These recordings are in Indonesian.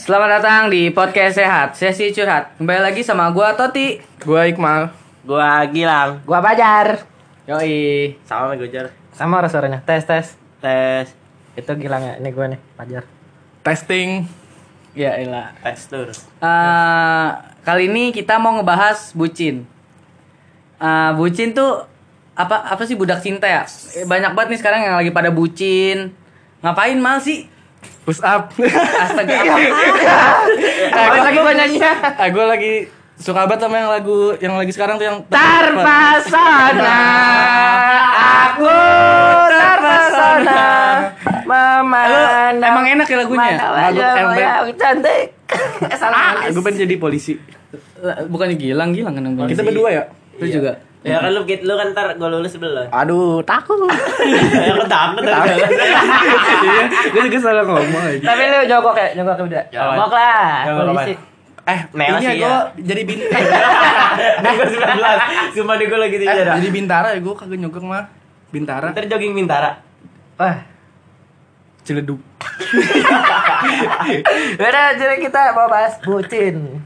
Selamat datang di podcast sehat, sesi curhat. Kembali lagi sama gua Toti. Gua Iqmal. Gua Gilang. Gua Bajar. Yoi. Sama sama Gojar. Sama orang suaranya. Tes tes. Tes. Itu Gilang ya. Ini gue nih, Bajar. Testing. Ya elah. Tes tur. Eh, kali ini kita mau ngebahas bucin. Eh, bucin tuh apa apa sih budak cinta ya? Eh, Banyak banget nih sekarang yang lagi pada bucin. Ngapain mal sih? Push up. Astaga. Eh, Apa lagi gua nyanyi? eh, gua lagi suka banget sama yang lagu yang lagi sekarang tuh yang Terpesona aku terpesona memandang Emang enak ya lagunya? Lagu yang cantik. Eh, Salah. Gue pengen jadi polisi. Bukannya Gilang, Gilang kan. Kita berdua ya? Lu juga. Ya kan lu lu kan ntar gua lulus belum. Aduh, takut. ya kan takut Iya, gue juga salah ngomong aja. Tapi lu jongkok ya, jongkok udah. Jangan. Jongkok lah, polisi. Eh, Neo ini ya sih gue ya. jadi bintara. Gua 19. Cuma di gua lagi eh, tidur. jadi bintara ya gue kagak nyogok mah. Bintara. Ntar jogging Bintara. Wah, Ciledug. Udah, jadi kita mau bahas bucin.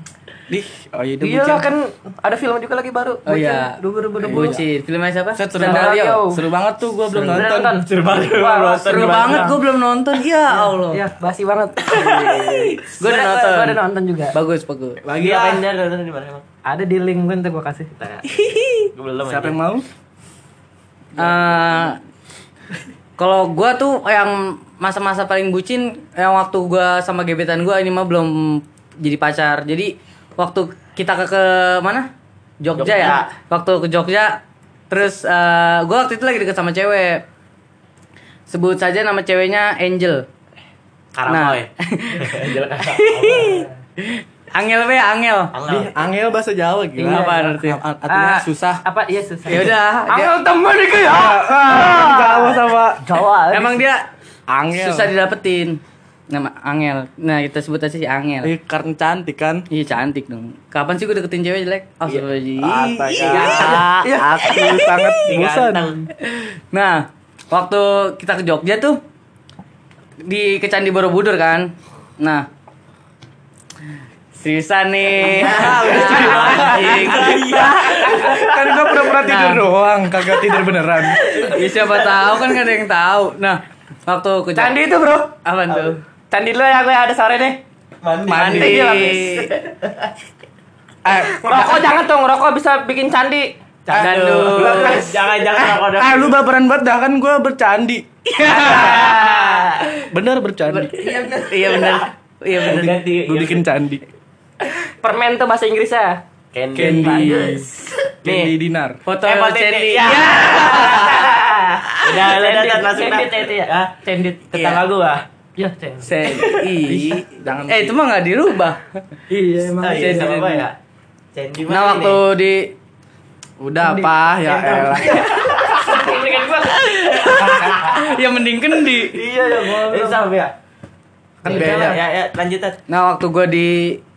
Di, oh iya, Iya lah kan ada film juga lagi baru. Oh iya. Dulu dulu Bucin. Filmnya siapa? Set seru banget. Seru banget tuh gue belum nonton. Seru banget. Wah, Seru banget, gue belum nonton. Ya Allah. Iya, basi banget. Gue udah nonton. Gue udah nonton juga. Bagus, bagus. Lagi Iya, pengen nonton di mana emang? Ada di link gue ntar gue kasih. Gua belum. Siapa yang mau? Eh, kalau gua tuh yang masa-masa paling bucin yang waktu gua sama gebetan gua ini mah belum jadi pacar. Jadi waktu kita ke, ke mana? Jogja, ya. Jogja. Waktu ke Jogja terus eh, gua waktu itu lagi deket sama cewek. Sebut saja nama ceweknya Angel. Karamoy. Angel Karamoy. Angel be, Angel. Di, angel bahasa Jawa Iya, gila. apa artinya? A- Artinya Ah, susah. Apa? Iya susah. Ya udah. Angel temen nih ya. Jawa sama Jawa. Emang dia angel. susah didapetin. Nama Angel. Nah, kita sebut aja si Angel. Eh, karena cantik kan. Iya cantik dong. Kapan sih gue deketin cewek jelek? Oh, Astaga. Iya. Aku sangat bosan. ganteng. Nah, waktu kita ke Jogja tuh di ke Candi Borobudur kan. Nah, seriusan nih. Ah, kan gua pura-pura tidur Nah. doang, kagak tidur beneran. Ya, siapa tahu kan gak ada yang tahu. Nah, waktu ke. Candi itu bro. Apaan tuh? Candi lu ya gue ada sore deh. Mandi. Mandi. Iya, bagus. Eh, Ngerokok jangan tuh ngerokok bisa bikin candi. Candu. Jangan jangan rokok dah. ah lu baperan banget dah kan gua bercandi. Bener bercandi. Iya benar. Iya benar. Iya. Ganti. Gua bikin candi. Permen tuh bahasa Inggrisnya. Candy. Candy. Candy dinar. Foto Eh, Candy. Candy. Ya. Udah, udah, udah, udah, langsung dah. Cendit itu ya. Cendit. Tetangga gua. Ya. Se- Ih. Jangan. Eh, itu mah nggak dirubah. Iya Oh iya, Candy. sama gua ya. Candy Nah, waktu di Udah apa ya elah. ya mending kendi. Iya, ya gua. Eh, sama ya. Kan Ya, beda. Ya, ya, lanjut Tat. Nah, waktu gua di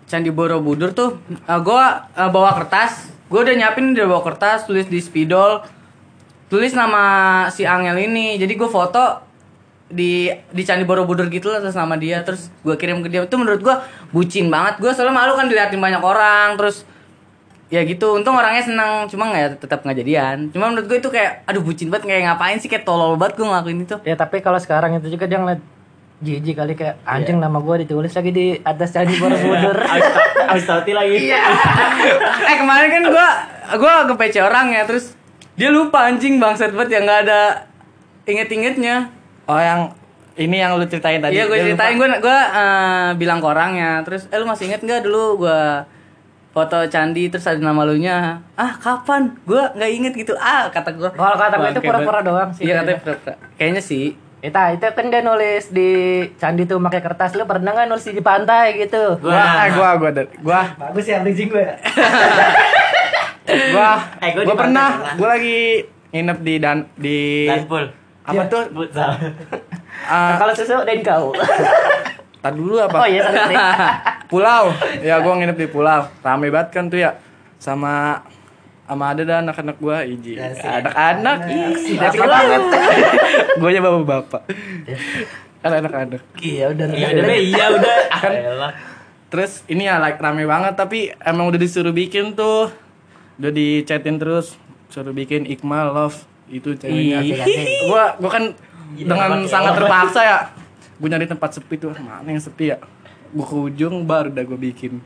Candi Borobudur tuh, uh, gua uh, bawa kertas. Gua udah nyiapin udah bawa kertas, tulis di spidol. Tulis nama si Angel ini. Jadi gua foto di di Candi Borobudur gitu lah atas nama dia terus gua kirim ke dia. Itu menurut gua bucin banget. Gua soalnya malu kan diliatin banyak orang terus ya gitu. Untung orangnya senang cuma nggak ya tetap nggak jadian. Cuma menurut gue itu kayak aduh bucin banget kayak ngapain sih kayak tolol banget gue ngelakuin itu. Ya tapi kalau sekarang itu juga dia ngeliat jijik kali kayak anjing nama gue ditulis lagi di atas candi Borobudur. Austauti lagi. eh kemarin kan gua gua ke PC orang ya terus dia lupa anjing bangsat banget yang nggak ada inget-ingetnya Oh yang ini yang lu ceritain tadi. iya gue ceritain gue gua eh, bilang ke orangnya terus eh lu masih inget nggak dulu gua foto candi terus ada nama lu nya ah kapan gua nggak inget gitu ah kata gua Kalau kata gue itu pura-pura doang sih. iya katanya pura-pura kayaknya sih Itu, itu kan dia nulis di candi tuh pakai kertas. Lu pernah nggak nulis di pantai gitu? Gua. Gua, eh, gua, gua, gua, gua, Bagus ya bridging gue. gua, Eh, gua gua pernah, gua lagi nginep di dan di Danpul. Apa tuh? Futsal. Ah, Kalau susu dan kau. tar dulu apa? Oh iya sorry. Pulau. Ya gua nginep di pulau. Rame banget kan tuh ya. Sama sama ada dah anak-anak gua iji. Anak-anak. dari banget. Gue nya bapak-bapak. kan enak-enak Iya udah. Iya udah iya udah. Kan- Elah. terus ini ya like rame banget tapi emang udah disuruh bikin tuh udah dichatin terus suruh bikin Iqmal love itu ceweknya Ih. gua gua kan dengan pakai sangat terpaksa ya gua nyari tempat sepi tuh mana yang sepi ya gua ke ujung baru udah gua bikin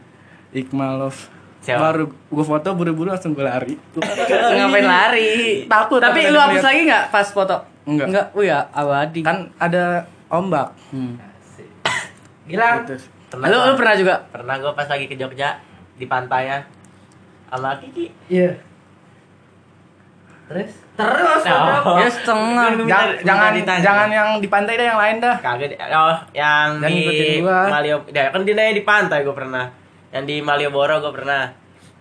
Iqmal love Siapa? baru gua foto buru-buru langsung gua lari Ngapain lari? Takut, Tapi lu hapus lagi nggak pas foto? Enggak. Enggak. Oh ya, abadi. kan ada ombak Hmm. Gilang. gitu. Pernah Lu lu pernah juga? Pernah gue pas lagi ke Jogja di pantai ya sama Kiki. Iya. Terus? Terus. Oh. Ya setengah. Jangan, jangan, ditanya. jangan yang di pantai deh yang lain dah. Kagak di- oh yang Jangan di ngikutin gua. Malio ya, kan dia di pantai gue pernah yang di Malioboro gue pernah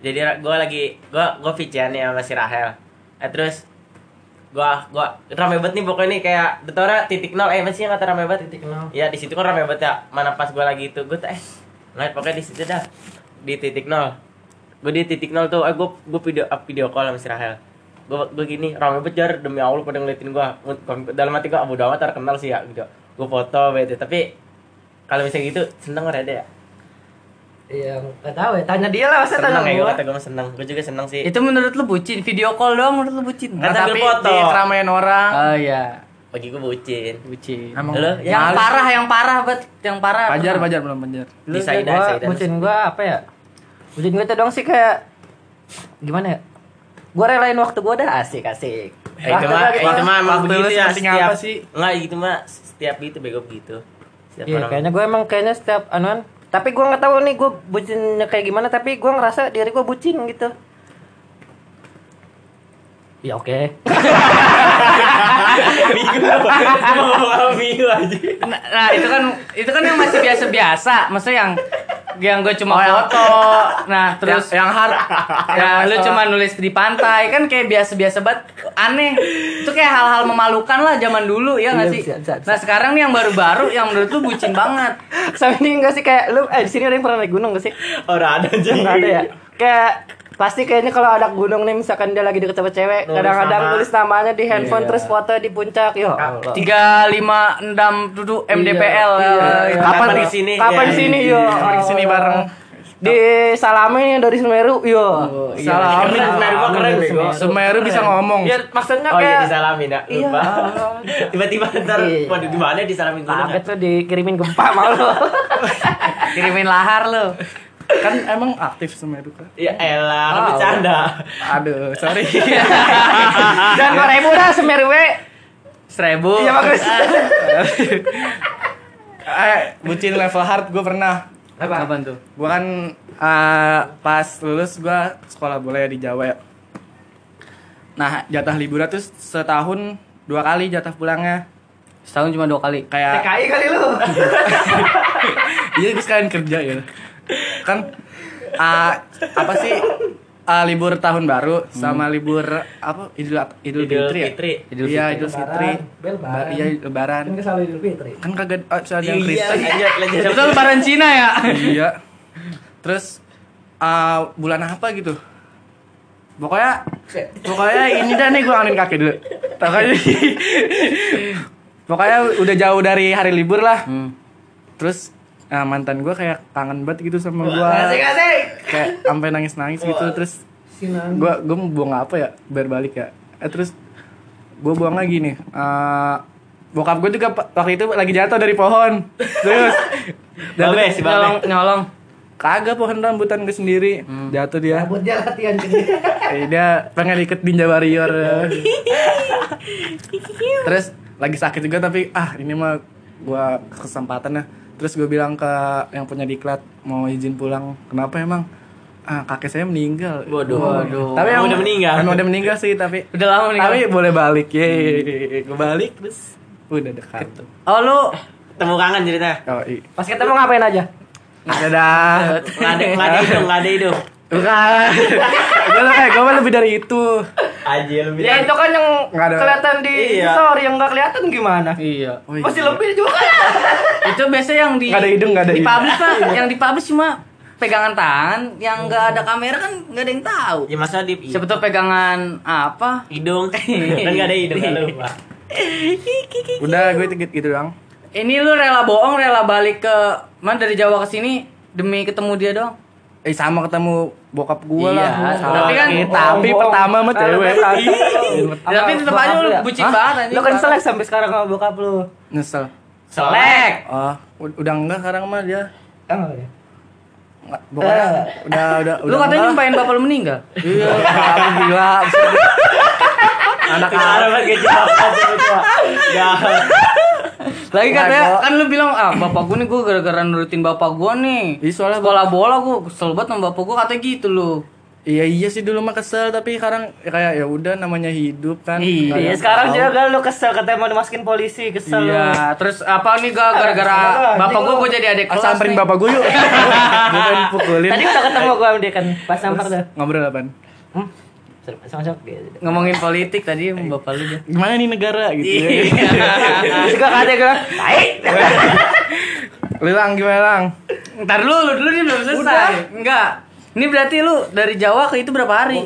jadi gue lagi gue gue vician nih sama si Rahel eh, terus gue gue rame banget nih pokoknya nih kayak Detora titik nol eh masih yang kata rame banget Titik nol. ya di situ kan rame banget ya mana pas gue lagi itu tuh eh ngeliat pokoknya di situ dah di titik nol gue di titik nol tuh eh gue gue video up video call sama si Rahel gue gue gini rame banget jar demi allah pada ngeliatin gue dalam hati gue abu amat terkenal sih ya gitu gue foto bete tapi kalau misalnya gitu seneng nggak ada ya Iya, nggak tahu ya. Tanya dia lah, masa seneng tanya ya gue gua. kata gue seneng gue juga seneng sih Itu menurut lu bucin? Video call doang menurut lu bucin? Kan sambil tapi foto. di keramaian orang. Oh iya, bagi gue bucin bucin. Emang Lu? Yang males. parah, yang parah bet, yang parah. Pajar, pajar belum pajar. Lu gua, Saidan. bucin gua apa ya? Bucin gua itu dong sih kayak gimana ya? Gua relain waktu gua udah asik asik. Eh, itu mah, eh, itu mah emang begitu ya setiap apa sih? Enggak gitu mah setiap gitu bego begitu Setiap Iya, orang kayaknya gua emang kayaknya setiap anuan. Tapi gua nggak tahu nih gua bucinnya kayak gimana. Tapi gua ngerasa diri gua bucin gitu. Ya oke. Aja Nah, nah, itu kan itu kan yang masih biasa-biasa. Maksudnya yang yang gue cuma Oh, yang- foto. Nah, terus yang, yang hard. ya lu cuma nulis di pantai kan kayak biasa-biasa banget aneh itu kayak hal-hal memalukan lah zaman dulu ya nggak Iya, sih bisa, bisa, bisa. nah sekarang nih yang baru-baru yang menurut lu bucin banget Sama ini enggak sih kayak lu eh di sini ada yang pernah naik gunung gak sih? Orang ada aja Enggak ada ya. Kayak pasti kayaknya kalau ada gunung nih misalkan dia lagi deket sama cewek, Nulis kadang-kadang nama. tulis namanya di handphone Iya. terus foto di puncak. Yo. Allah. tiga lima enam duduk MDPL Iya, ya. iya. Kapan Kapan di sini? Kapan Ya, di sini iya. yo? Kapan di sini bareng? Di Salame yang dari Semeru yo. iya. Salam. Keren, Semeru mah keren bego Semeru bisa ngomong. Ya maksudnya Oh iya kayak disalamin ya Iya. lupa Tiba-tiba ntar Iya. Waduh gimana disalamin gunung kaget ya? tuh dikirimin gempa malu. kirimin lahar lu Kan emang aktif Semeru kan. Ya elah Wow. bercanda Aduh, sorry. Dan dua ribu dah Semeru seribu Iya bagus. eh, bucin level hard gue pernah. Apa? Kapan tuh Gue kan eh, pas lulus gue sekolah bola ya di Jawa ya. Nah, jatah liburan tuh setahun dua kali jatah pulangnya. setahun cuma dua kali Kayak TKI kali lu. Iya gue sekalian kerja ya. Kan ah, apa sih ah, libur tahun baru sama libur apa Idul Idul, Idul Fitri ya? Fitri. Idul Iya, Fitri. Idul Fitri. Lebaran. Ba- Iya, lebaran. Kan kesal Idul Fitri. Kan kagak oh, soal yang Iya Kristen. lanjut lanjut Sebetulnya lebaran Cina ya iya. Terus ah, bulan apa gitu? Pokoknya pokoknya ini dah nih gue angin kaki dulu. Pokoknya Pokoknya udah jauh dari hari libur lah. hmm. Terus ah, mantan gue kayak kangen banget gitu sama gue. Kayak sampai nangis nangis gitu terus gue gue mau buang apa ya? Biar balik ya. Eh, terus gue buang lagi nih. Eh, bokap gue juga waktu itu lagi jatuh dari pohon. Terus Babe si nyolong Babe nyolong. Kagak pohon rambutan gue sendiri. Jatuh dia. Rambut dia latihan gini. Eh, dia pengen ikut ninja warrior. Terus lagi sakit juga tapi ah ini mah gue kesempatan ya terus gue bilang ke yang punya diklat mau izin pulang kenapa emang? Ah kakek saya meninggal. Waduh. Waduh. tapi Emang emang udah meninggal? emang udah meninggal sih tapi udah lama nih tapi boleh balik. Ye gue balik terus udah dekat oh lu Temu kangen ceritanya? Oh iya Pas ketemu ngapain aja? ada dah Nggak ada. Nggak ada hidung nggak ada hidung bukan gue eh gue mah lebih dari itu Aja lebih Ya itu kan yang Nggak ada. kelihatan di Iya. story yang nggak kelihatan gimana? iya Oh, iya. Masih lebih juga. itu biasanya yang di Nggak ada hidung, nggak ada di hidung. publish pak yang di publish cuma pegangan tangan yang nggak ada kamera kan nggak ada yang tahu Ya masa di siapa pegangan apa hidung kan nggak ada hidung kan lupa udah gue gitu, gitu doang Ini lu rela bohong, rela balik ke mana dari Jawa ke sini demi ketemu dia doang. Eh sama ketemu bokap gua Iya, lah. tapi kan- Eh, tapi pertama mah cewek. Tapi tetep aja lu bucin banget anjing. Lu kan selek sampai sekarang sama bokap lu. Nyesel. Selek. Oh, udah enggak sekarang mah dia. Emang ya? Nggak, Pokoknya udah udah Lu udah katanya enggak. nyumpain bapak lu meninggal. Iya, kamu gila. Anak aja gua. Jahat. Lagi katanya gua- kan lu bilang ah bapak gua nih gua gara-gara nurutin bapak gua nih. Iya, soalnya Sekolah bola gua kesel banget sama bapak gua katanya gitu lu. Iya iya sih dulu mah kesel tapi sekarang ya kayak ya udah namanya hidup kan. Iya, sekarang tahu. juga lu kesel katanya mau dimasukin polisi kesel lu. Iya, terus apa nih gak gara-gara bapak gua lu. gua jadi adik kelas samperin bapak gue yuk. pengen pukulin. Tadi udah ketemu gua dia kan pas samper tuh. Ngobrol apaan? Hmm? Sama-sama gitu. Ngomongin politik tadi sama bapak lu. Gimana nih negara gitu ya. Terus gua katanya gua, "Tai." Lu lang gimana lang? Ntar dulu, lu dulu nih belum selesai. Enggak. Ini berarti lu dari Jawa ke itu berapa hari?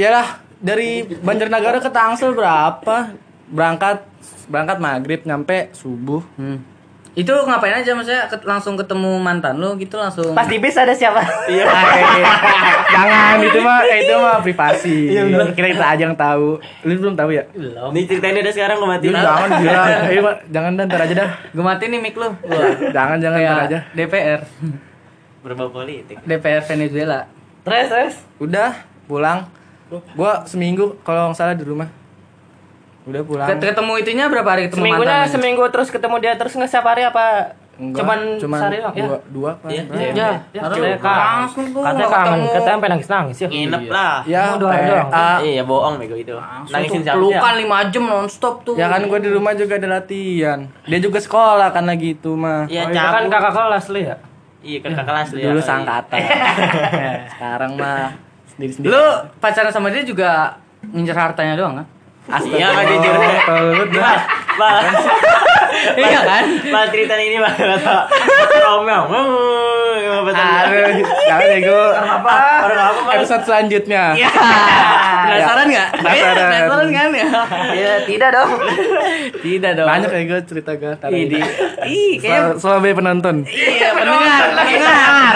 Yalah dari Banjarnegara ke Tangsel berapa? Berangkat berangkat maghrib nyampe subuh. Hmm. Itu ngapain aja maksudnya ket- langsung ketemu mantan lu gitu langsung. Pas di bis ada siapa? Iya. Jangan itu mah itu mah privasi. Kira kita aja yang tahu. Lu belum tahu ya? Belum. Nih ceritain udah sekarang gue mati. Jangan jangan gila. Eh, Pak, jangan dan ntar aja dah. Gue matiin nih mic lu. Jangan jangan ntar Kayak aja. DPR. Berbau politik. DPR Venezuela. Terus terus. Udah pulang. Gua seminggu kalau nggak salah di rumah. Udah pulang. Ket- Ketemu itunya berapa hari ketemu Seminggunya mantannya? seminggu terus ketemu dia terus nggak setiap hari apa? Enggak, cuman, cuman sehari doang ya. dua, dua apa? Iya, berapa? iya. Ya, Ya, langsung gua Katanya kangen, ketemu. katanya sampai nangis-nangis ya. Nginep lah. Ya, doang, doang. Iya bohong bego itu. Langsung Nangisin tuh siapa? pelukan 5 jam nonstop tuh. Ya kan gua di rumah juga ada latihan. Dia juga sekolah kan lagi itu mah. Iya Oh, itu kan kakak kelas lu ya? Iya kan kakak kelas lu ya. Dulu sangkatan. Sekarang mah sendiri-sendiri. Lu pacaran sama dia juga ngincer hartanya doang kan? Iya kan jujur. Mas, mas. Iya kan? Mas cerita ini mas kata Romeo. Betul. Aduh, jangan ya gua. Apa? Orang apa? Episode selanjutnya. Iya. Penasaran nggak? Penasaran. Penasaran kan ya? Iya, tidak dong. Tidak dong. Banyak ya gue cerita gue. Ini. Ih, kayak Sebagai penonton. Iya, pendengar, pendengar.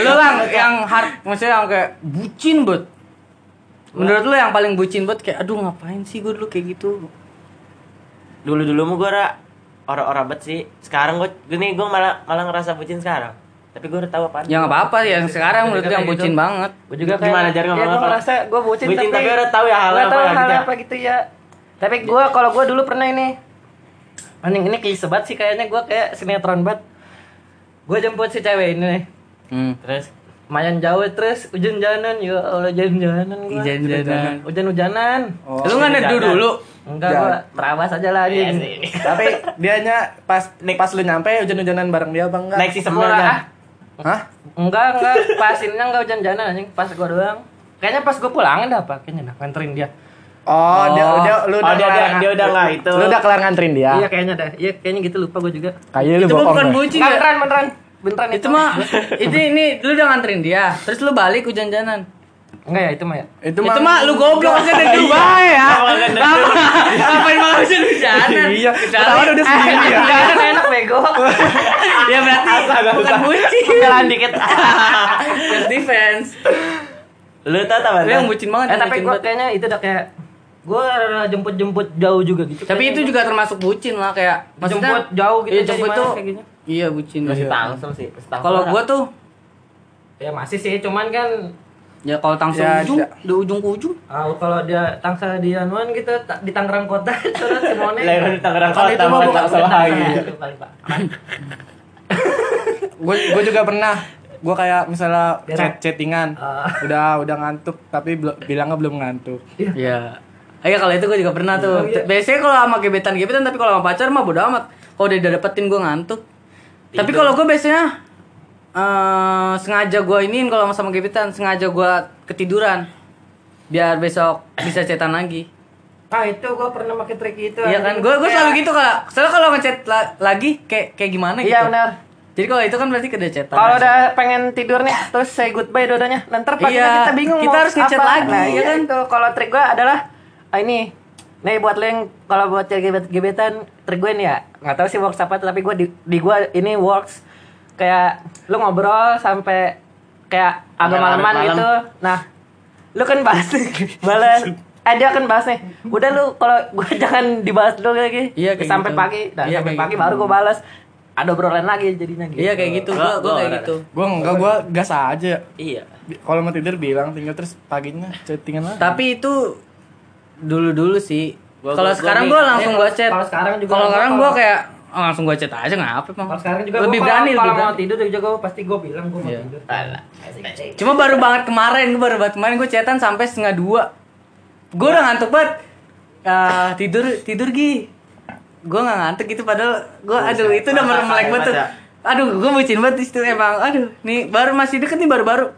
Lu lang yang hard, maksudnya yang kayak bucin buat. Menurut lu yang paling bucin buat kayak aduh ngapain sih gue dulu kayak gitu. Dulu dulu mu gue ra orang-orang bet sih. Sekarang gue gini gue malah malah ngerasa bucin sekarang. Tapi gue udah tahu apa. Ya nggak apa-apa yang sekarang menurut lu yang Kayak bucin gitu. banget. Gue juga kayak Gimana, Jar, ngomong ya, gue apa? ngerasa gue bucin, Bucin, tapi tapi udah tahu ya hal apa tahu gitu hal ya? apa gitu ya tapi gue kalau gue dulu pernah ini anjing ini klise banget sih kayaknya gue kayak sinetron banget gue jemput si cewek ini nih Hmm. Terus lumayan jauh terus hujan-hujanan ya Allah hujan-hujanan gue Hujan-hujanan. hujan-hujanan Oh, Lu nggak neduh hujan. dulu. enggak Hujan. gue terabas aja lah anjing sih. Tapi dianya pas pas lu nyampe hujan-hujanan bareng dia apa enggak? naik si Gua, sebenarnya. ah, Hah? enggak enggak pas ininya enggak hujan-hujanan anjing pas gue doang kayaknya pas gue pulangin dah apa kayaknya dah nganterin dia Oh, dia Oh. dia lu Oh, udah dia- kelar dia- dia udah nggak itu. Lu udah kelar nganterin dia. iya kayaknya dah iya kayaknya gitu lupa gue juga Kayaknya lu Itu bohong. bukan dah. bucin Nggak, ya. beneran beneran beneran Itu mah ini ini lu udah nganterin dia, terus lu balik hujan-hujanan. enggak ya itu mah ya Itu Itu mah lu goblok aja dari dulu bae ya. Apa? Ngapain malah hujan-hujanan? Iya, Kecuali- ketahuan udah sendiri ya. Enggak enak enak bego Ya berarti bukan bucin. Jalan dikit Self defense. Lu tau tak Lu yang bucin banget. eh tapi gue kayaknya itu udah kayak gue jemput-jemput jauh juga gitu Tapi itu juga termasuk bucin lah kayak Jemput jauh gitu, Iya, jemput tuh. Iya, bucin. Masih tangsel sih. tangsel Kalau gua tuh ya masih sih cuman kan ya kalau tangsel Ya, ujung, ya. di ujung ke ujung. ah, kalau dia tangsa di anuan gitu ta- di Tangerang Kota curhat Simone di Tangerang Kota itu mah bukan tangsel salah lagi. Gue gue juga pernah gue kayak misalnya chat chattingan Ah. udah udah ngantuk tapi bilangnya belum ngantuk Iya. Iya kalau itu gue juga pernah tuh. Oh, iya. Biasanya kalau sama gebetan-gebetan tapi kalau sama pacar mah bodo amat. Kalau udah dapetin gue ngantuk. Tapi kalau gue biasanya eh sengaja gue iniin kalau sama gebetan, sengaja gue ketiduran. Biar besok bisa cetan lagi. ah itu gue pernah pakai trik itu Iya kan? Gue gue selalu gitu kalau soalnya kalau ngechat la- lagi kayak kayak gimana gitu. iya benar Jadi kalau itu kan berarti keda cetan. Kalau udah pengen tidur nih, terus say goodbye dodanya. Nanti pagi Iya, kita bingung kita mau harus ngechat lagi, Nah, ya iya kan? itu. Kalau trik gua adalah ah, ini Nih buat lo yang kalau buat cewek gebet gebetan, trik gue nih ya, nggak tahu sih works apa tapi gue di, di gue ini works kayak lu ngobrol sampai kayak agak malaman larut malam. gitu. Nah, lu kan bahas balas eh dia kan bahas nih udah lu kalau gue jangan dibahas dulu lagi Iya, sampai gitu. pagi nah, Iya, sampai pagi gitu. baru gue balas ada obrolan lagi jadinya gitu Iya kayak gitu, gua, Gua- gua gua kayak gitu. Gue enggak, gue gas aja. Iya. Kalau mau tidur bilang tinggal terus paginya chattingan lah. Tapi itu dulu-dulu sih. Kalau sekarang nih- langsung eh, gua chat. kalau sekarang juga Kalau sekarang gua kayak oh, langsung gua chat aja ngapa emang. kalau sekarang juga lebih gua berani, kalau, mau berani. tidur juga gue pasti gue bilang gue mau Iya. tidur Alah. Cuma baru banget kemarin, gua baru banget kemarin gua chatan sampai setengah dua. Gua udah ngantuk banget. Ah, tidur tidur gi. Gua nggak ngantuk gitu padahal gua aduh itu udah Masa- melek banget tuh. masa- Aduh, gua bucin banget di situ emang. Aduh, nih baru masih deket nih baru-baru.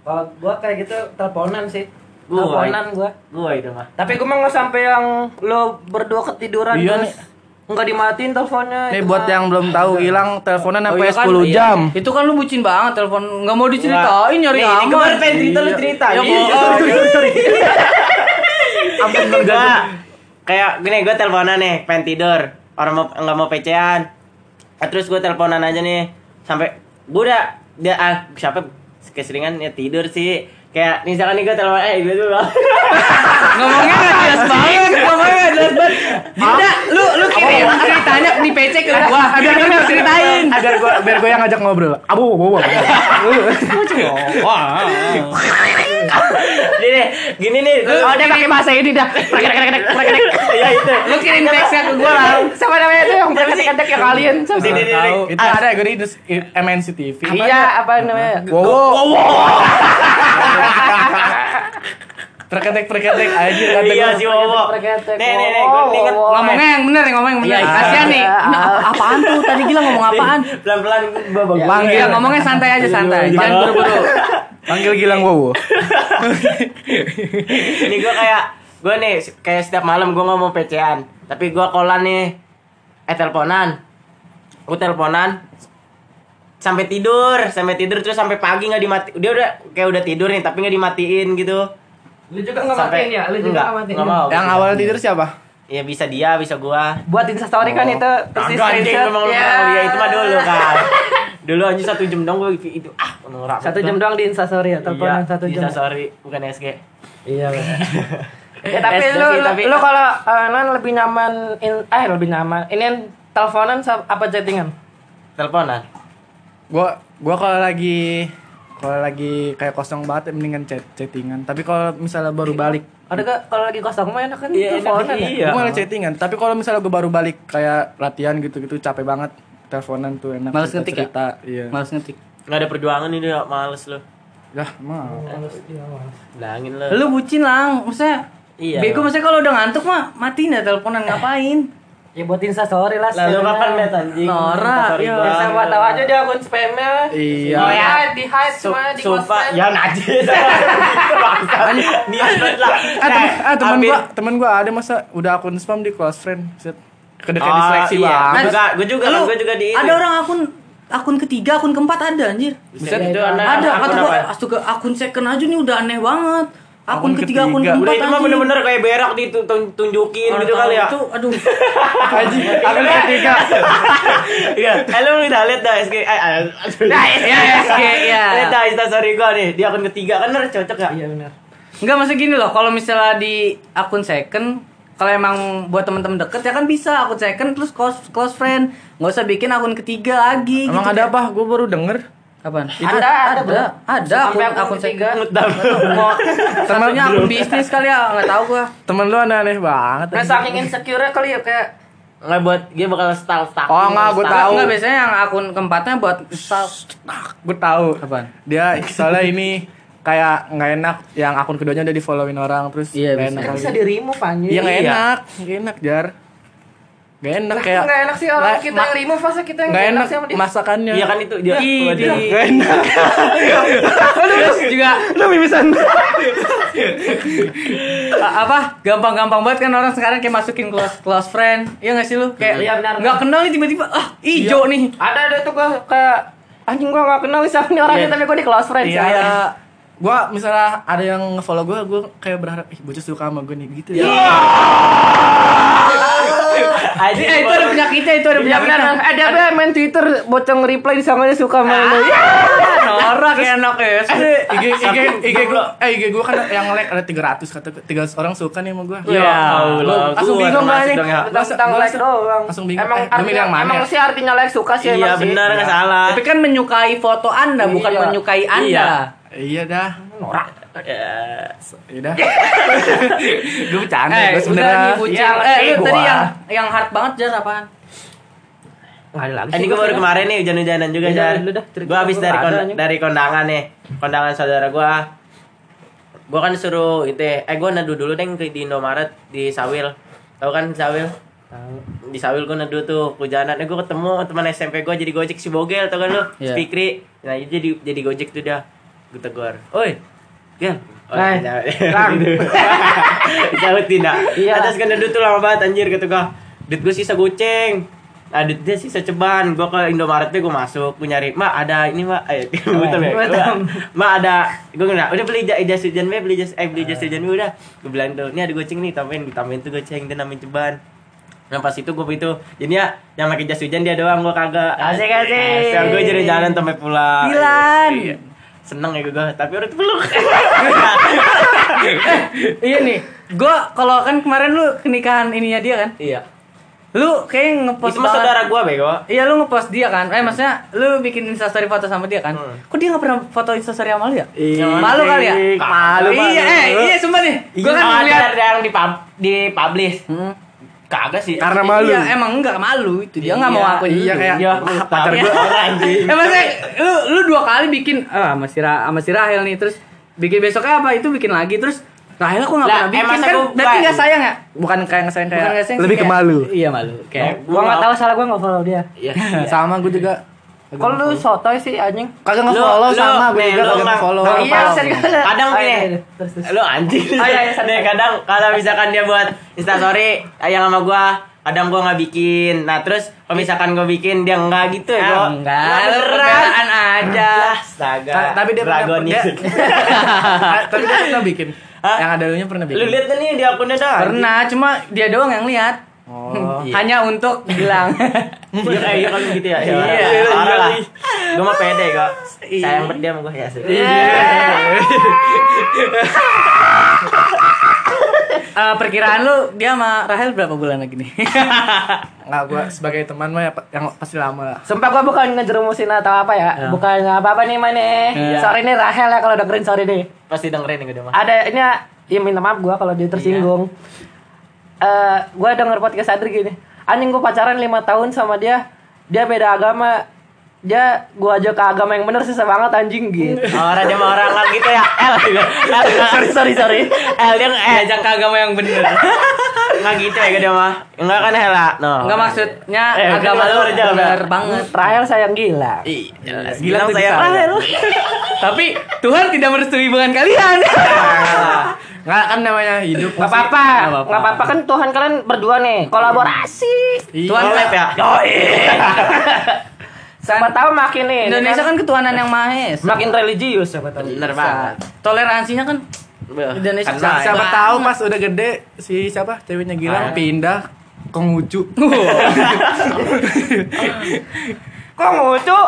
kalau gue kayak gitu teleponan sih. Teleponan gue Gua itu mah. tapi gue mah nggak sampai yang lo berdua ketiduran Iya, terus nggak dimatiin teleponnya Nih itu buat mah. yang belum tahu hilang teleponan Oh, sampai iya kan? 10 Iya. jam. Itu kan lu bucin banget telepon nggak mau diceritain nyari Nih, ini aman. kemarin pengen cerita lu cerita. Ya, Iya. bohong. Ampun. Gua kayak gini gue teleponan nih pengen tidur orang mau nggak mau pecean Ah, terus gue teleponan aja nih sampai gue udah dia ah siapa keseringan ya tidur sih kayak misalkan nih gue telepon eh gue tuh Ngomongnya nggak jelas banget, ngomongnya nggak jelas banget. Udah, lu lu kirim ceritanya di PC ke gua, biar gua bisa ceritain. Biar gue biar gue yang ngajak ngobrol. Abu, abu, abu. gini gini nih. Oh dia pakai bahasa ini dah. Ya itu Lu kirim teksnya ke gua lah. siapa namanya itu yang berkedek ya kalian? Sini, sini. Itu ada gue di MNC TV. iya apa namanya? Wow. Perketek perketek aja kan iya si Wowo nih nih nih gue inget wow. Ngomongnya yang bener nih, ngomong yang bener. Iya, iya. Kasihan nih. Apa- apaan tuh? Tadi gila ngomong apaan? pelan pelan babak Ya, Panggil. Iya, ngomongnya santai aja santai. Jangan buru-buru. Panggil Gilang Wowo. ini gue kayak gue nih kayak setiap malam gue ngomong pecean tapi gue kolan nih eh teleponan gue teleponan sampai tidur sampai tidur terus sampai pagi nggak dimati dia udah kayak udah tidur nih tapi nggak dimatiin gitu. Lu juga nggak Sampai- matiin ya? Lu juga Enggak, nggak matiin. mau. Yang awal tidur siapa? ya bisa dia bisa gua. Buat instastory kan Oh. itu terus di Kagak anjing memang ya. ya itu mah dulu kan. Dulu aja satu jam dong gue itu ah norak satu jam doang di instastory ya? Teleponan satu jam. Iya, sorry bukan SG iya ya tapi lu tapi- lu kalau non lebih nyaman in, eh lebih nyaman ini yang teleponan apa chattingan? Teleponan Gua gua kalau lagi kalau lagi kayak kosong banget ya mendingan chat chattingan. Tapi kalau misalnya baru balik ada gak kalau lagi kosong mah enak kan Iya, enak, teleponan ya iya. Gue malah chattingan. Tapi kalau misalnya gue baru balik kayak latihan gitu-gitu capek banget. Teleponan tuh enak. Males ngetik ya? cerita. Iya. Males ngetik. nggak ada perjuangan ini ya males lu Dah, mau. bilangin lu Lu bucin lah, maksudnya Iya. Bego maksudnya kalau udah ngantuk mah matiin ya teleponan ngapain? Ya buat instastory lah lalu kapan liat anjing iya. gua. ya siapa tahu aja dia akun spamnya Iya. oh ya di hide cuma di sumpah ya najis niat banget lah Ah, temen, ah, temen Ambil- gua, temen gua ada masa udah akun spam di close friend. Set. Kedekat Oh, di seleksi iya. banget. Gua juga- gua juga Lu, gua juga di ini. Ada orang akun akun ketiga, akun keempat ada anjir. Buset, itu Ada, ada, kata gua astaga akun second aja nih udah aneh banget. Akun, ketiga, akun keempat Udah itu mah bener-bener kayak berak ditunjukin gitu kali ya. Itu aduh. Anjing, akun ketiga. Iya, eh lu udah liat dah SG. Eh, eh, Nah, ya SG ya. Lihat dah instastory gua nih, di akun ketiga kan bener cocok ya? iya benar Enggak maksud gini loh, kalau misalnya di akun second kalau emang buat teman-teman deket ya kan bisa akun second terus close close friend. Nggak usah bikin akun ketiga lagi Emang gitu. ada apa? Gue baru denger. Apaan? Ada, ada, ada, ada akun, Sampai akun akun ketiga. satunya akun bisnis kali ya, nggak tahu gua. Temen lu aneh-aneh banget. nah saking insecure kali ya kayak Nggak buat dia bakal style stalking. Oh, nggak, gua style- tahu. Enggak biasanya yang akun keempatnya buat Gue tahu. Apaan? Dia soalnya ini kayak nggak enak yang akun keduanya udah di followin orang terus Iya, nggak bisa. enak kan bisa di remove anjir Iya nggak Iya. enak, nggak enak jar. Nggak enak Lah, kayak. nggak enak sih orang Nggak- kita yang remove masa kita yang nggak nggak enak sih sama dia masakannya. Iya kan itu dia. Ih, di- Nggak enak. Terus juga Lu mimisan. apa? Gampang-gampang banget kan orang sekarang kayak masukin close close friend. Iya nggak sih lu? Kayak Iya, benar, nggak benar. kenal nih tiba-tiba ah ijo nih. ada ada tuh gua kayak anjing gua nggak kenal nih sama nih orangnya Iya. tapi gua di close friends Iya. ya. Kayak Gua misalnya ada yang nge-follow gua, gua kayak berharap ih bocah suka sama gue nih gitu ya. Anjing, Eh, itu ada penyakitnya, itu ada Iya penyakitnya. benar. Eh dia dia main Twitter bocong reply di sana suka main lu. Ya. Norak ya anak SD. IG IG IG gua eh IG gua kan yang like ada 300 kata 300 orang suka nih sama gua. Ya Allah, langsung gua bingung termasuk nih. ya. Tentang like doang. langsung bingung. Emang Eh, artinya, yang mana emang ya? sih artinya like suka sih Iya benar nggak salah. Tapi kan menyukai foto Anda, bukan Iya. menyukai Anda. Iya. Iya dah. Norak. Ya. Iya dah. Gua bercanda, Eh, gua udah sebenarnya. nih bucin. Iya, eh, lu tadi yang yang hard banget jar apaan? Nggak ada lagi Ini gue baru kemarin nih hujan-hujanan juga Iya, Jar. Gue habis dari dari kondangan nih, kondangan saudara gue. Gue kan disuruh itu, ya, eh gue neduh dulu deh ke di Indomaret di Sawil. Tahu kan Sawil? Di Sawil gue neduh tuh hujanan. Eh gue ketemu teman SMP gue jadi gojek si Bogel, tau kan lu? Iya. Fikri. Nah jadi jadi gojek tuh dah. Gue tegur, oi, Gel. Oh, Hai. Lang. Disahut tidak. Iya. Atas kan neduh tuh lama banget anjir kata gue. Duit gue sisa goceng. Nah, duit dia sisa ceban. Gue ke Indomaret gue masuk, gue nyari, "Mak, ada ini, Mak." Eh, betul ya. betul. Mak ada gue nggak udah beli jas hujan be, beli jas eh beli jas hujan be udah. Gue bilang tuh, "Ini ada goceng nih, tambahin, ditambahin tuh goceng dia nambahin ceban." Nah pas itu gue itu Jadi ya yang pakai jas hujan dia doang gue kagak Asik, asik. Asik gue jadi jalan sampai pulang Dilan. Iya. Seneng ya gue Tapi udah peluk iya nih, gua kalau kan kemarin lu kenikahan ininya dia kan, Iya lu kayak ngepost Itu mah banget. saudara gue bego Iya lu ngepost dia kan, eh maksudnya lu bikin instastory foto sama dia kan? Hmm. Kok dia nggak pernah foto instastory sama lu ya? Iya. Malu kali ya? Malu, Iya, malu. eh iya sumpah nih, gua kan Oh, ada- ngeliat. yang di pub di publish Hmm. Kagak sih Karena malu. Iya, emang enggak malu itu dia nggak mau Iya, aku Iya kayak Iya, ah, pacar orang anjing. Eh maksudnya lu lu dua kali bikin ah sama si Ra, sama si Rahel nih terus bikin besoknya apa itu bikin lagi terus Rahel aku nggak Lah, pernah eh, bikin kan berarti nggak sayang ya? bukan kayak kayak nggak sayang sih, lebih ke kayak- malu. Iya malu. Kayak Gua nggak tahu salah gua nggak follow dia. Iya. Sama gua juga. Kalau lu sotoy sih anjing. kagak nge-follow sama gua nih, juga kagak nggak- nge-follow. nggak Iya, follow. serius. Kadang Oh, gini. iya, iya. Terus, terus. Lu anjing. Oh, iya, iya, Nih, kadang kalau misalkan dia buat instastory yang sama gua, kadang gua nggak bikin. Nah, terus kalau misalkan gua bikin dia enggak gitu ya, gua. enggak, Nggak beneran. aja. Astaga. Ta- tapi dia pernah Dragonis. Ah, tapi dia pernah bikin. Hah? Yang ada lunya pernah bikin. Lu lihat nih di akunnya dah. Pernah, cuma dia doang yang lihat. Oh. Iya. Hanya untuk bilang. Iya kayak iya kalau gitu ya. Iya. Parah lah. Gua mah pede kok. Sayang banget dia sama gua ya. sih. Eh, perkiraan lu dia sama Rahel berapa bulan lagi nih? Nggak gua sebagai teman mah ya, yang pasti lama lah. Sumpah gua bukan ngejerumusin atau apa ya. Iya. Bukan apa-apa nih mana. Iya. Sorry nih Rahel ya kalau dengerin sorry nih. Pasti dengerin nih gua mah. Ada ini ya, ya minta maaf gua kalau dia tersinggung. Eh, gua denger podcast Adri gini. Anjing gua pacaran 5 tahun sama dia. Dia beda agama. Dia gua ajak ke agama yang bener susah banget anjing gitu. Orang dia mah orang lah gitu ya. L juga. L sorry sorry sorry. L dia nge- eh Ajak ke agama yang bener. Enggak gitu ya dia mah. Enggak kan Hela. No. Enggak maksudnya Eh, agama lu bener banget. Rahel sayang gila. Ih, jelas. Gila Bilang tuh saya disayang. Rahel. Tapi Tuhan tidak merestui hubungan kalian. Nggak kan namanya hidup. Gak pasti- apa-apa, Nggak apa-apa. kan Tuhan kalian berdua nih kolaborasi. Iya. Tuhan Collab ya. Siapa tahu makin nih. Indonesia kan ketuhanan yang maha esa. makin religius siapa tahu. Bener banget. Toleransinya kan Indonesia Kan Siapa, tahu pas udah gede si siapa ceweknya Ah. Gilang pindah Konghucu. Kok lucu?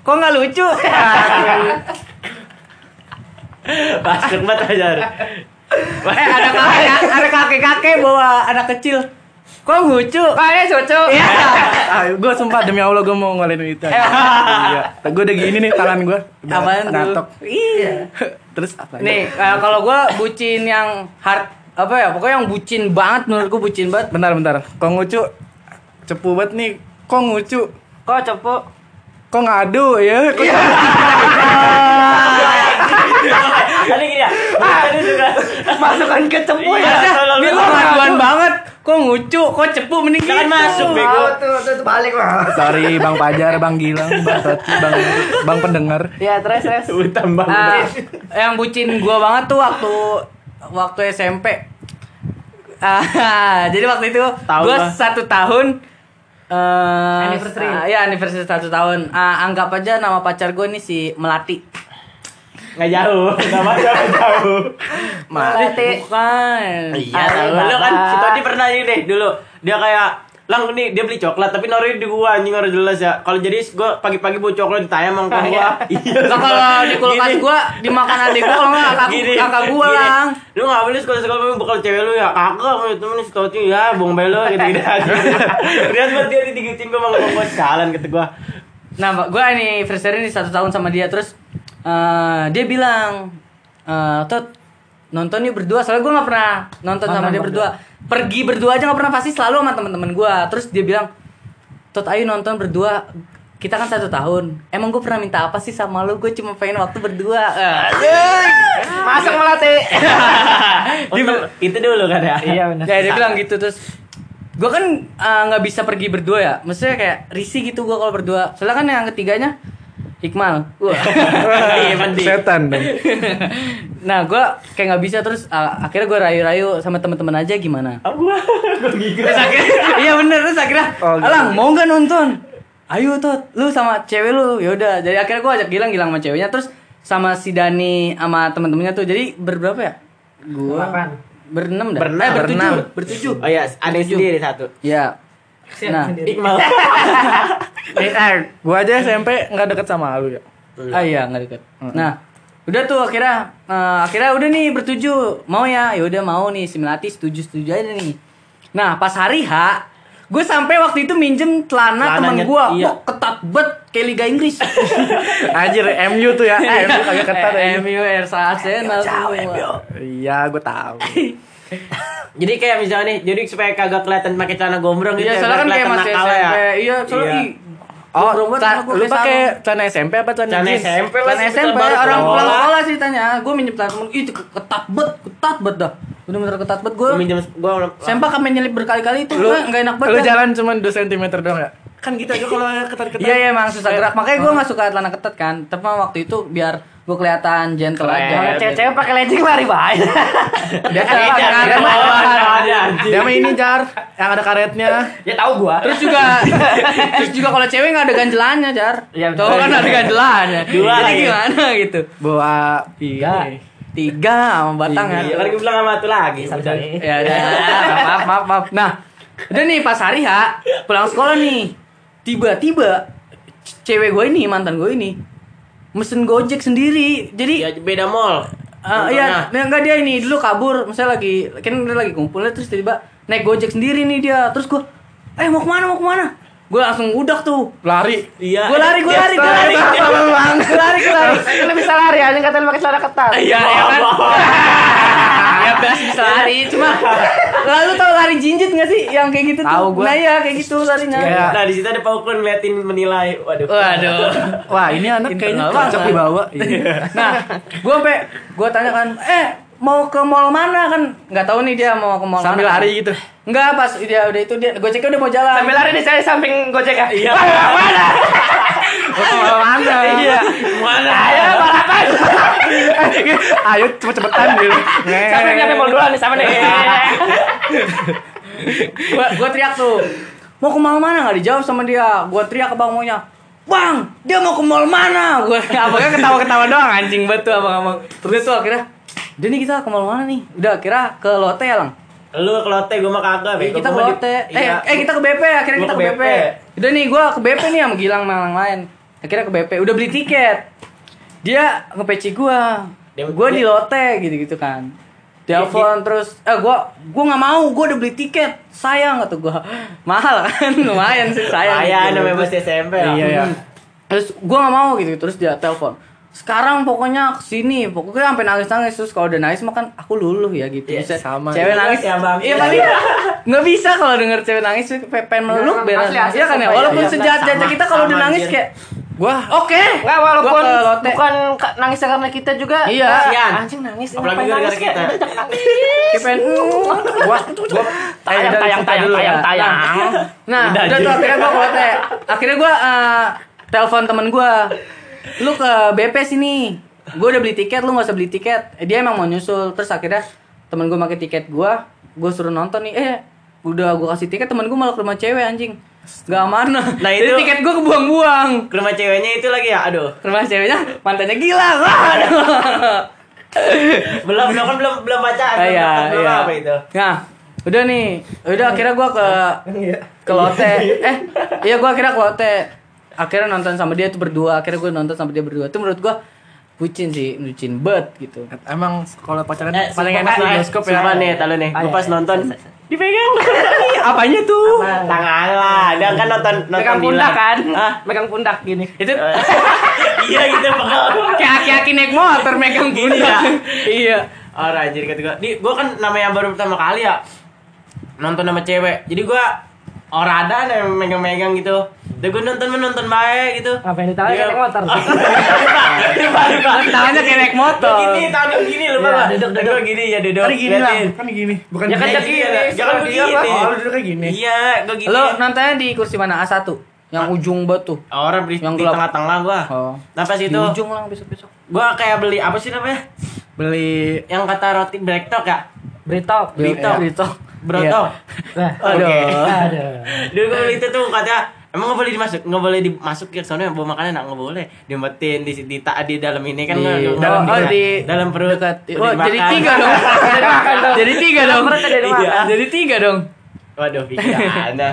Kok nggak lucu? Masuk banget aja. eh ada kakek ada kakek kakek bawa anak kecil. Kok lucu? Kayaknya cucu. Iya. ah, gue sumpah demi Allah gue mau ngelain itu. Iya. Gue udah gini nih tangan gue. Apaan tuh? Ngatok. Iya. Terus apa? Nih, eh, kalau gua bucin yang hard apa ya? Pokoknya yang bucin banget menurutku bucin banget. Bentar bentar. Konghucu cepu banget nih. Konghucu. Kok cepu? Kok ngadu ya? Kok Tadi gini ya. Tadi juga. Masukkan ke cepu Iya, ya. tolong Ini ngaduan banget. Kok ngucu, kok cepu mending gitu. masuk, bego. tuh, tuh, tuh balik lah. Sorry Bang Pajar, Bang Gilang, Bang Toti, Bang Bang pendengar. Ya, terus terus. Utang Ah, banget. yang bucin gua banget tuh waktu waktu SMP. Ah, jadi waktu itu Tahu gua gua. satu tahun eh Anniversary. ah, ya anniversary satu tahun. Ah, anggap aja nama pacar gue nih si Melati. Nggak jauh, nggak mau nggak jauh. Melati. Bukan. Iya, Ayo, tahu. Lu kan si Todi pernah ini deh dulu. Dia kayak Lang nih dia beli coklat tapi naruhin di gua anjing harus jelas ya. Kalau jadi gua pagi-pagi bawa coklat ditayang sama Ah, gua. Iya. Lah kalau di kulkas Gini. gua dimakan adik gua kalau enggak kakak, Gini, kakak gua gini. lang. Lu nggak boleh sekolah-sekolah memang bakal cewek lu ya. Kakak punya temen si Toti ya, bong belo gitu gitu. Lihat banget dia digigitin gua sama gua jalan gitu gua. Nah, gua ini anniversary nih satu tahun sama dia terus eh, dia bilang eh Tot nonton nih berdua. Soalnya gua nggak pernah nonton sama dia berdua. pergi berdua aja nggak pernah pasti selalu sama teman-teman gua. Terus dia bilang Tot ayo nonton berdua. Kita kan satu tahun. Emang gue pernah minta apa sih sama lu? Gue cuma pengen waktu berdua. Eh, Masuk Melati. Oh, itu dulu kan ya. Iya benar. ya dia bilang gitu terus gue kan eh, nggak bisa pergi berdua ya. Maksudnya kayak risih gitu gue kalau berdua. Soalnya kan yang ketiganya Iqmal Wah. Iya. Setan dong. nah gue kayak nggak bisa terus eh, akhirnya gue rayu-rayu sama teman-teman aja gimana gigit. terus akhirnya iya bener terus akhirnya Oh, gitu. alang mau nggak nonton ayo tuh lu sama cewek lu yaudah jadi akhirnya gue ajak Gilang Gilang sama ceweknya terus sama si Dani sama teman-temannya tuh jadi berberapa ya gue berenam dah Berenam. eh bertujuh Berenam. bertujuh Oh iya, ada sendiri satu. ya nah Iqmal. Eh, eh, gua aja SMP nggak deket sama lu ya. ah iya nggak deket nah udah tuh akhirnya eh, akhirnya udah nih bertujuh mau ya ya udah mau nih si Melati setuju setuju aja nih nah pas hari H gue sampai waktu itu minjem celana temen Celananya, gue iya. wah ketat bet kayak Liga Inggris Anjir, MU tuh ya. Eh, MU kagak ketat ya. MU Arsenal semua. Iya, gua tahu. Jadi kayak misalnya nih, jadi supaya kagak kelihatan pakai celana gombrong gitu Iya, ya, soalnya kan kayak masih nakal SMP. Iya, soalnya Iya. Oh, gua lu pakai celana SMP apa celana Celana? SMP lah, Celana SMP orang pulang sekolah sih tanya, gue minjem celana temen, ih itu ketat bet, ketat bet dah. Bener-bener ketat bet gue. Minjem gua Sempak kami nyelip berkali-kali itu Lu gua nggak enak banget. Lu jalan cuma 2 cm doang ya? Kan gitu aja kalau ketat-ketat. Iya iya emang susah gerak. Makanya gue nggak suka celana ketat kan. Tapi waktu itu biar gue kelihatan gentle Keren. aja. Kalau cewek-cewek pakai legging lari bahaya. Dia kan dia mah ini jar yang ada karetnya. ya tahu gua. Terus juga terus juga kalau cewek nggak ada ganjelannya, Jar. Iya, betul. Kan ada ganjelannya. Dua Jadi lagi. gimana gitu? Bawa iya. Tiga sama batangan. Iya, kan gue bilang sama satu lagi. Udah. Ya udah, maaf maaf maaf. Nah, udah nih pas hari H pulang sekolah nih. Tiba-tiba cewek gue ini mantan gue ini mesen gojek sendiri. Jadi Ya beda mall. Ah, iya, nah, enggak dia ini dulu kabur, misalnya lagi kan dia lagi kumpul terus tiba naik gojek sendiri nih dia. Terus gua, "Eh, mau ke mana? Mau ke mana?" Gue langsung udak tuh. Lari. Iya. Gue lari, gue lari, gue lari. Gue lari, gue lari. Lu bisa lari anjing katanya lu pakai celana ketat. Iya, ya kan? Ya biasa bisa lari, cuma lalu tau lari jinjit gak sih yang kayak gitu Tahu tuh? gua. Nah iya kayak gitu larinya. Kayak- Nah, di situ ada Pak Ukun ngeliatin menilai. Waduh. Waduh. Wah, ini anak kayaknya cocok banget. dibawa. Iya. Nah, gue sampai gue tanya kan, eh mau ke mall mana kan? Nggak tahu nih dia mau ke mall Sambil mana. lari gitu. Enggak, pas dia udah itu dia gojeknya udah mau jalan. Sambil lari nih saya samping Gojek ya. Iya. Mana? Oh, mana? Iya. Mana? Ayo balapan. Ayo cepet-cepetan gitu. Sampai nyampe mall duluan nih sama nih. gua gua teriak tuh. Mau ke mall mana nggak dijawab sama dia. Gua teriak ke Bang Monya. Bang, dia mau ke mall mana? Gua abangnya ketawa-ketawa doang anjing betul abang-abang. Terus tuh akhirnya dia nih kita ke mall mana nih? Udah akhirnya ke Lotte ya, Lang. Lu ke Lotte, gue mah kagak. Eh, bego. kita ke Gua di- Lotte. Eh, Iya. eh kita ke BP, akhirnya Gua kita ke BP. BP. Udah nih gua ke BP nih sama Gilang sama yang lain. Akhirnya ke BP, udah beli tiket. Dia nge-PC gua. Dia- Gua di dia- Lotte gitu-gitu kan. Telepon terus eh gua gua nggak mau, gua udah beli tiket. Sayang kata gua. Mahal kan? Lumayan sih sayang. Ayah, gitu. namanya masih SMP ya. Iya, iya. Terus gua nggak mau gitu, terus dia telepon. Sekarang pokoknya ke sini, pokoknya sampai nangis-nangis terus kalau udah nangis makan aku luluh ya gitu. Iya, Bisa sama. Cewek Iya, nangis ya, Bang. Iya paling nggak bisa kalau denger cewek nangis pe- pengen meluk beres. asli, Iya kan ya, walaupun iya. sejahat-jahat Sama, kita kalau udah nangis kayak Gua oke. Enggak walaupun bukan ka- nangisnya karena kita juga. Iya. Kasian. Anjing nangis. Apalagi gara-gara nangis, kayak kita. pengen gua gua Tayang, udah, tayang, tayang, ya. tayang, tayang. Nah, Udah, udah tuh akhirnya gua ke Lotte. Akhirnya gua eh, telepon temen gua. Lu ke BP sini. Gua udah beli tiket, lu gak usah beli tiket. Eh, dia emang mau nyusul. Terus akhirnya temen gua pakai tiket gua, gua suruh nonton nih. Eh, udah gua kasih tiket temen gua malah ke rumah cewek anjing. Gak mana. Nah, Jadi itu- tiket gue kebuang-buang. Ke rumah ceweknya itu lagi ya, aduh. Rumah ceweknya mantannya gila. Waduh. Belum, belum kan belum belum pacaran. Ah, iya, belum, iya. apa itu. Nah, udah nih. Udah akhirnya gua ke ke Lotte. Eh, iya gua akhirnya ke Lotte. Akhirnya nonton sama dia tuh berdua. Akhirnya gua nonton sama dia berdua. Itu menurut gua bucin sih, bucin bet gitu. Emang kalau pacaran Eh, paling enak di bioskop ya. Sumpah nih, tahu nih. Ah, Gue iya, pas iya. nonton dipegang. Apanya tuh? Tangan lah, dia kan nonton nonton Megang pundak kan? Hah? Megang pundak gini. Itu Iya gitu pegel. kayak aki-aki naik motor megang pundak. iya. Oh rajin kata gue. Di, gue kan namanya baru pertama kali ya nonton sama cewek. Jadi gue orang ada nih yang megang-megang gitu. Dan gue nonton nonton baik gitu. Ngapain ditahan Dia- kayak naik motor? Tangannya kayak naik motor. Gini, tangan gini lu Iya, Pak. duduk, Duduk gini ya duduk. Kan gini lah, kan gini. Bukan Ya kan Ya, gini, iya, Jangan setelah dia, begini. Oh, lu duduknya gini. Iya, gue gini. Lo nontonnya di kursi mana? A1? Yang ujung bet tuh. Orang di, Yang di tengah-tengah gua. Oh. Nah pas Di itu ujung lah besok-besok. gua kayak beli apa sih namanya? Beli Yang kata roti breaktok ya? Britok. Britok. Britok. Brotok. Nah. Oke. Aduh. Dulu gue beli itu tuh katanya emang nggak boleh dimasuk, nggak boleh dimasuk ya soalnya bawa makanan nggak boleh diumpetin di di, ta- di dalam ini kan Di- dalam oh, di dalam perut dekat. Oh, jadi tiga dong. Jadi dong. Jadi tiga dong. Jadi Iya. Jadi tiga dong. Waduh, pikiran anda.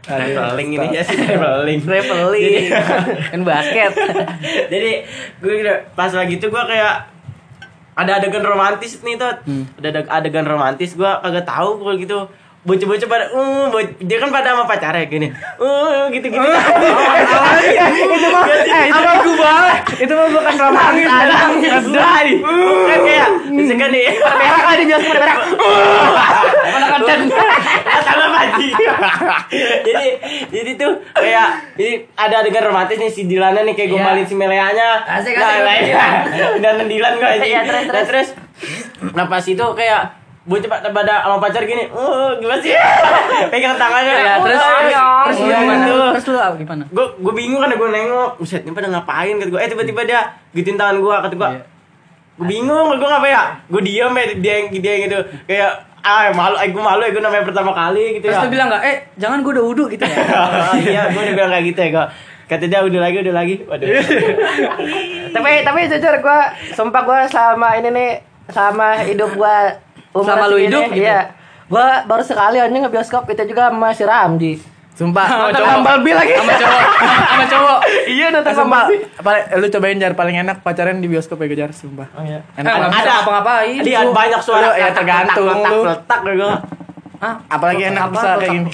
Traveling ini ya sih traveling. Traveling. Kan basket. Jadi gue pas lagi itu gue kayak ada adegan romantis nih tot Hmm. ada adeg- adegan romantis gue kagak tahu kalau gitu bocah-bocah pada uh bo- dia kan pada sama pacarnya gini. Uh gitu gitu itu mah eh itu mah gue banget. Itu mah bukan romantis. kan kayak misalkan nih. Berak lah di bioskop ada berak. Mana konten? sama mati jadi jadi tuh kayak jadi ada adegan romantis nih si Dilana nih kayak gombalin si Meleanya. Asik, asik. nah, dan Dilan Iya, terus, nah, terus. terus nah pas itu kayak bocah pada pada sama pacar gini. Uh gimana sih? Pegang tangannya. Ya, terus terus terus Iya, gimana? gitu. Terus lu apa gimana? gue gue bingung kan gue nengok. Buset ini pada ngapain? Kata gue eh tiba-tiba dia gituin tangan gue kata gue Iya. gue bingung gue ngapain ya? Gue diem ya dia yang dia yang gitu kayak ah malu eh, gue malu ya gue namanya pertama kali gitu Terus ya. lu bilang nggak, eh jangan gue udah wudhu gitu ya? iya gue udah bilang kayak gitu ya gue kata dia udah lagi udah lagi. Waduh. Tapi tapi jujur gue sumpah gue sama ini nih sama hidup gue Selama lu hidup gitu? iya gue baru sekali aja nge bioskop itu juga sama si Ramji Sumpah. nonton cowok. Bumblebee lagi Sama cowok, sama cowok. iya nonton Sumpah, paling, lu cobain jar paling enak pacaran di bioskop ya jar sumpah. oh iya Eh, nggak bisa Ada. ngapa-ngapain. dia Lu- banyak suara lu ya tergantung letak lu. letak gue Ah, Apalagi enak apa, bisa apa, kayak gini.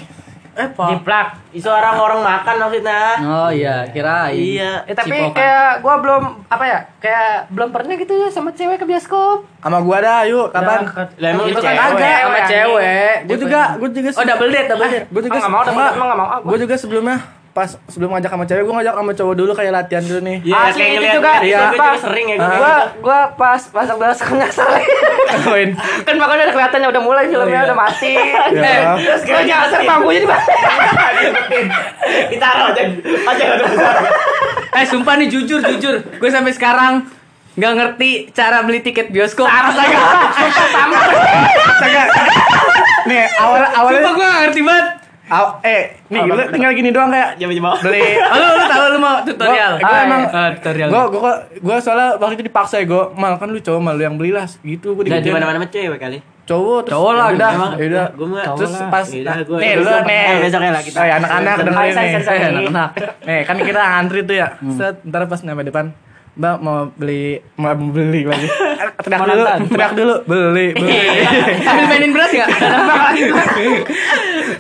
Eh, Pak. jiplak itu orang orang makan maksudnya Oh iya, kirain. iya Eh, tapi Cipokan. kayak gue belum apa ya kayak belum pernah gitu ya sama cewek ke bioskop Sama gua dah, yuk kapan? lah emang itu kan agak sama Cewek. Gue juga, gue juga Oh, double date, double date. Gue juga Ah, nggak mau, enggak. emang nggak mau, ah, gua. Gue juga sebelumnya pas sebelum ngajak sama cewek, gue ngajak sama cowok dulu kayak latihan dulu nih. Iya, Asli, kayak itu ngeliat juga. Iya. gue juga sering ya gue gue gue pas masuk bioskop nyasar Koin. kan makanya udah kelihatannya udah mulai filmnya udah mati Ya. eh terus gue nyasar bangkunya di bawah ditaruh aja aja Eh, sumpah nih jujur, jujur. Gue sampai sekarang nggak ngerti cara beli tiket bioskop. astaga sumpah sama. Nih, awal awalnya Sumpah gue nggak ngerti banget. Aw- eh, nih lu tinggal gini doang kayak coba beli. Oh, lu, lu tahu lu mau tutorial? Gua- gua Ah, emang- ah, tutorial. Gue gue gue soalnya waktu itu dipaksa ya gue mal kan lu cowok mal lu yang belilah. Gitu gue Udah di digituin. mana-mana sama cewek kali. cowok terus Cowok lah, udah udah. Gua terus pas Yaudah, gua- nih lu nih. eh, besoknya lah kita. oh, ya anak-anak dengerin nih. Eh, anak-anak nih kan kita antri tuh ya. Set ntar pas nyampe depan Mbak mau beli mau beli lagi teriak dulu teriak dulu beli beli Sambil mainin beras nggak?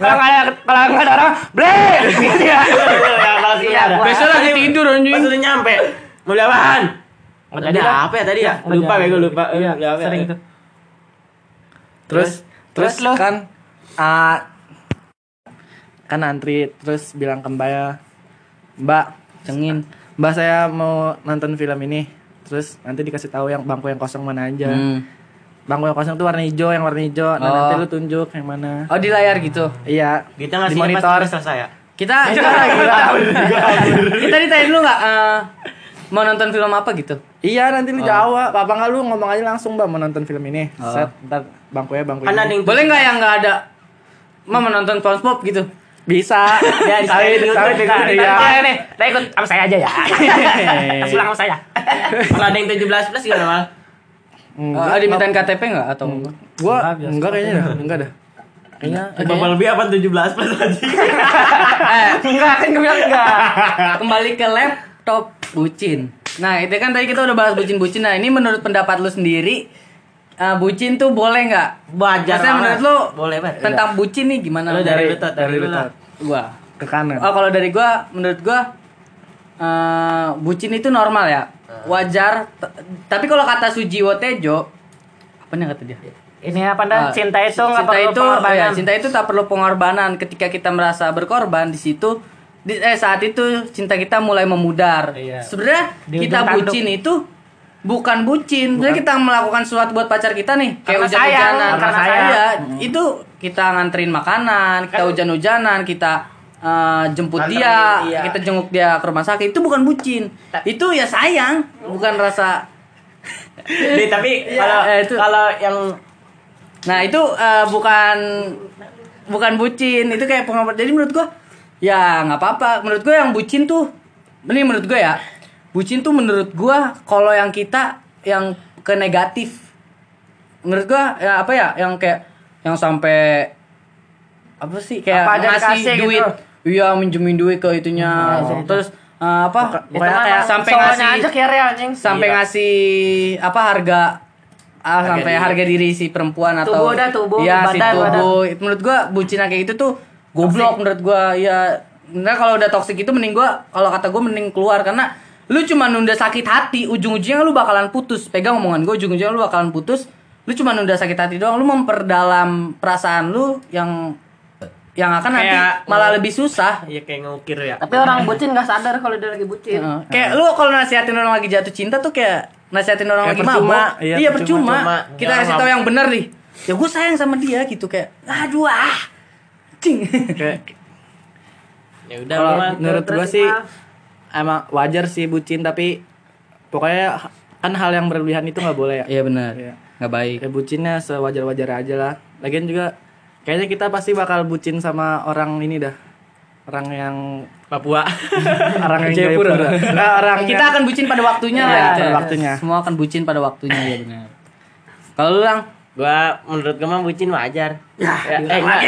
kalau nggak ada kalau nggak ada orang ble gitu ya Ya, Iya, ada. gua- Besok lagi tidur anjing. Pas udah nyampe. Mau beli apaan? Tadi apa ya tadi ya? Lupa ya gue lupa. Iya beli apa ya? sering itu terus terus kan ah, kan antri terus bilang ke mbak ya mbak Cengin. Mbak saya mau nonton film ini. Terus nanti dikasih tahu yang bangku yang kosong mana aja. Hmm. bangku yang kosong tuh warna hijau yang warna hijau. Nah Oh. nanti lu tunjuk yang mana. Oh, di layar gitu. iya. Kita di ngasih monitor. pas selesai ya. Kita kita kita. ditanya dulu nggak eh, mau nonton film apa gitu? iya nanti lu jawab. Apa nggak lu ngomong aja langsung mbak mau nonton film ini. Set ntar bangkunya bangku Kan ini. yang Boleh nggak yang nggak ada? Mau menonton SpongeBob gitu? Bisa. Ya, di Tapi- YouTube, tapi- di YouTube. iya. Nah, nih, nah ikut sama saya aja ya. Pulang sama saya. Kalau ada yang 17 plus gimana mal? Uh, dimintain KTP nggak atau Gua Enggak, biasa. enggak kayaknya dah, enggak dah. Kayaknya Bapak lebih apa 17 plus aja? eh, Enggak, kan gue bilang enggak. kembali ke laptop bucin. Nah, itu kan tadi kita udah bahas bucin-bucin. Nah, ini menurut pendapat lu sendiri uh, bucin tuh boleh nggak? Wajar Maksudnya menurut lu Boleh banget. tentang bucin nih gimana? Lu dari dari dari lu lah. Tot. gua. ke kanan. Oh, kalau dari gua menurut gua eh, bucin itu normal ya. Wajar. T- Tapi kalau kata Sujiwo Tejo apa nih kata dia? Ini apa dah? Ah, Cinta itu enggak cinta perlu itu pengorbanan. ya, cinta itu tak perlu pengorbanan ketika kita merasa berkorban di situ di, eh saat itu cinta kita mulai memudar Iya. sebenarnya kita ujung tanduk. bucin itu bukan bucin sebenarnya kita melakukan sesuatu buat pacar kita nih kayak Karena sayang, hujan-hujanan karena saya sayang. itu kita nganterin makanan kita hujan-hujanan kita eh, jemput Anterin, dia iya. kita jenguk dia ke rumah sakit itu bukan bucin itu ya sayang bukan rasa Nih, tapi kalau Eh, itu. kalau yang Nah itu eh, bukan bukan bucin itu kayak pengorbanan. Jadi menurut gua ya nggak apa-apa. Menurut gua yang bucin tuh ini menurut gua ya bucin tuh menurut gua kalau yang kita yang ke negatif. Menurut gua ya apa ya yang kayak yang sampai apa sih kayak Apa ngasih dikasih gitu. duit. Iya minjemin duit ke itunya. Terus eh, apa? Mah kayak sampai ngasih aja kira anjing. sampai Iya. ngasih apa harga ah, Harga sampai diri. harga diri si perempuan atau Tubuh dah, tubuh, si badan, tubuh Itu menurut gua bucin kayak gitu tuh goblok menurut gua ya nah kalau udah toxic itu mending gua kalau kata gua mending keluar karena lu cuma nunda sakit hati ujung-ujungnya lu bakalan putus pegang omongan gua ujung-ujungnya lu bakalan putus lu cuma nunda sakit hati doang lu memperdalam perasaan lu yang yang akan nanti Kayak- malah lebih susah ya kayak ngukir ya. Tapi orang bucin nggak sadar kalau dia lagi bucin. Heeh. Kayak lu kalau nasihatin orang lagi jatuh cinta tuh kayak nasihatin orang Kayak lagi percuma. mabok. Iya, Iya, percuma. percuma. Kita kasih tahu yang benar nih. Ya gue sayang sama dia gitu kayak aduh ah. Cing. Kayak Ya udah menurut gua sih. Emang wajar sih bucin tapi pokoknya kan hal yang berlebihan itu nggak boleh ya. Iya benar. Iya. Nggak baik. Ya bucinnya sewajar-wajar aja lah. Lagian juga kayaknya kita pasti bakal bucin sama orang ini dah. Orang yang Papua. orang yang Jayapura. Jayapura. Nah, orang Kita akan bucin pada waktunya Iya, lah gitu pada ya. waktunya. Semua akan bucin pada waktunya ya benar. Kalau lu lang, Gua menurut gua mah bucin wajar. Ya, eh enggak.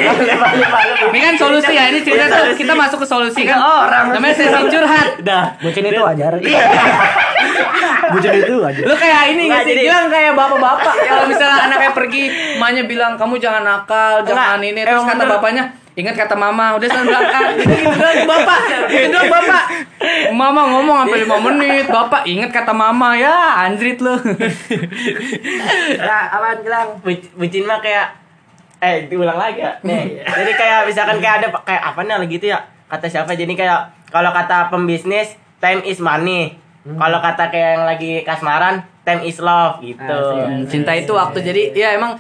ini kan solusi ya. Ini cerita tuh kita masuk ke solusi kan. orang. Namanya sesi curhat. Udah. Bucin itu wajar. bucin itu aja. Lu kayak ini Nggak, gak sih? Bilang kayak bapak-bapak Kalau misalnya anaknya pergi Emaknya bilang kamu jangan nakal Jangan ini Terus kata bapaknya Ingat kata mama Udah selalu berangkat Gitu gitu doang bapak Gitu doang bapak Mama ngomong sampai 5 menit Bapak ingat kata mama Ya anjrit lu Ya, apaan bilang? Buc- bucin mah kayak eh diulang lagi ya. Nih, jadi kayak misalkan kayak ada kayak apa nih gitu ya. Kata siapa? Jadi kayak kalau kata pembisnis time is money. Kalau kata kayak yang lagi kasmaran time is love gitu. Hmm, Cinta itu waktu Jadi ya emang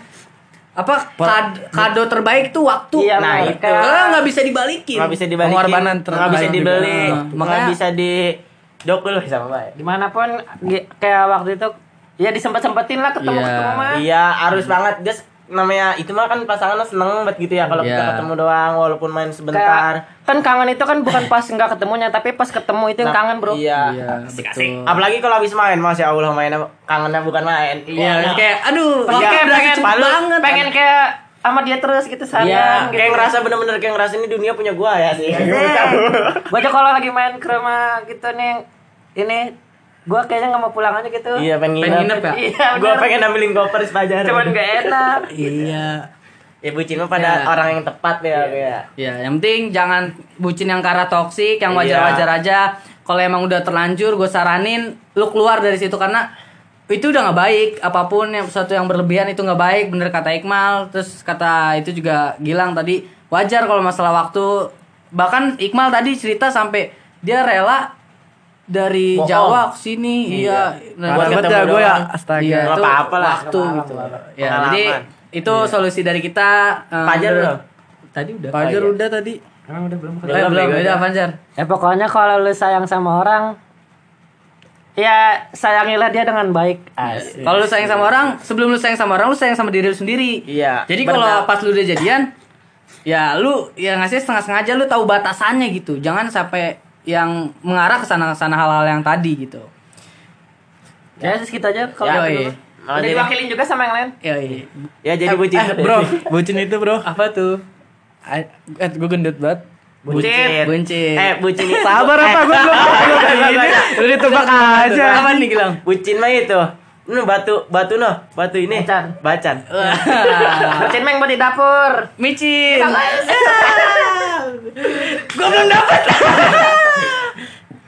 apa kad- kado terbaik tuh waktu Iya, Nah, itu. Karena nggak bisa dibalikin Nggak bisa dibalikin. Pengorbanan nggak bisa dibeli. Nah, Nggak makanya- bisa di dokul sama baik. Di mana pun kayak waktu itu ya disempet sempetin lah ketemu Iya. ketemu mah. Iya, harus banget. Just namanya itu mah kan pasangan seneng banget gitu ya kalau kita Iya. ketemu doang walaupun main Kayak sebentar. kan kangen itu kan bukan pas nggak ketemunya tapi pas ketemu itu yang Nah, kangen bro. Iya. Iya, betul. Apalagi kalau habis main, masya Allah mainnya kangennya bukan main. Iya kayak aduh Pasti iya, kayak pengen cepet banget pengen kayak sama dia terus gitu Iya, seharian gitu. kayak ngerasa bener-bener kayak ngerasa ini dunia punya gua ya sih. Gue aja kalau lagi main ke rumah gitu nih ini gue kayaknya nggak mau pulang aja gitu. Iya, pengen Pengen nginep. nginep ya? Iya, Gua pengen ambilin koper sepajar. Cuman gak enak. Iya Ya bucin mah pada Iya. orang yang tepat ya, ya. Ya, yang penting jangan bucin yang karena toksik, yang Iya. wajar-wajar aja. Kalau emang udah terlanjur, gue saranin lu keluar dari situ karena itu udah nggak baik. Apa pun yang sesuatu yang berlebihan itu nggak baik. Bener kata Iqmal, terus kata itu juga Gilang tadi wajar kalau masalah waktu. Bahkan Iqmal tadi cerita sampai dia rela dari Bohong. Jawa ke sini, iya. Nah, Buat ketemu ya gue ya doang. astaga. Iya, itu apa-apa lah. waktu Nggak gitu. Ya, Pengalaman. jadi itu solusi dari kita. eh, Fajar menurut- belum? Tadi udah. Fajar iya. udah tadi. Emang udah belum Eh, belum, bego. beda Fajar. Ya pokoknya kalau lu sayang sama orang ya sayangilah dia dengan baik. Asik. Kalau lu sayang sama orang, sebelum lu sayang sama orang, lu sayang sama diri lu sendiri. Iya, Jadi kalau pas lu udah jadian, ya lu ya ngasih setengah sengaja lu tahu batasannya gitu jangan sampai yang mengarah ke sana sana hal-hal yang tadi gitu Ya, segitu aja kalau Ya, gitu. iya. Udah jadi- diwakilin juga sama yang lain. ya iya. Ya jadi bucin. Eh, bro, bucin itu bro. apa tuh I- Eh, gue gendut banget. Bucin. Buncit. Eh, bucin itu. Sabar apa? Gue belum. Udah ditebak aja. apa nih Gilang Bucin mah itu. Ini batu, batu noh, batu ini. Bacan. Bacan. Bercin meng buat di dapur. micin gue belum dapat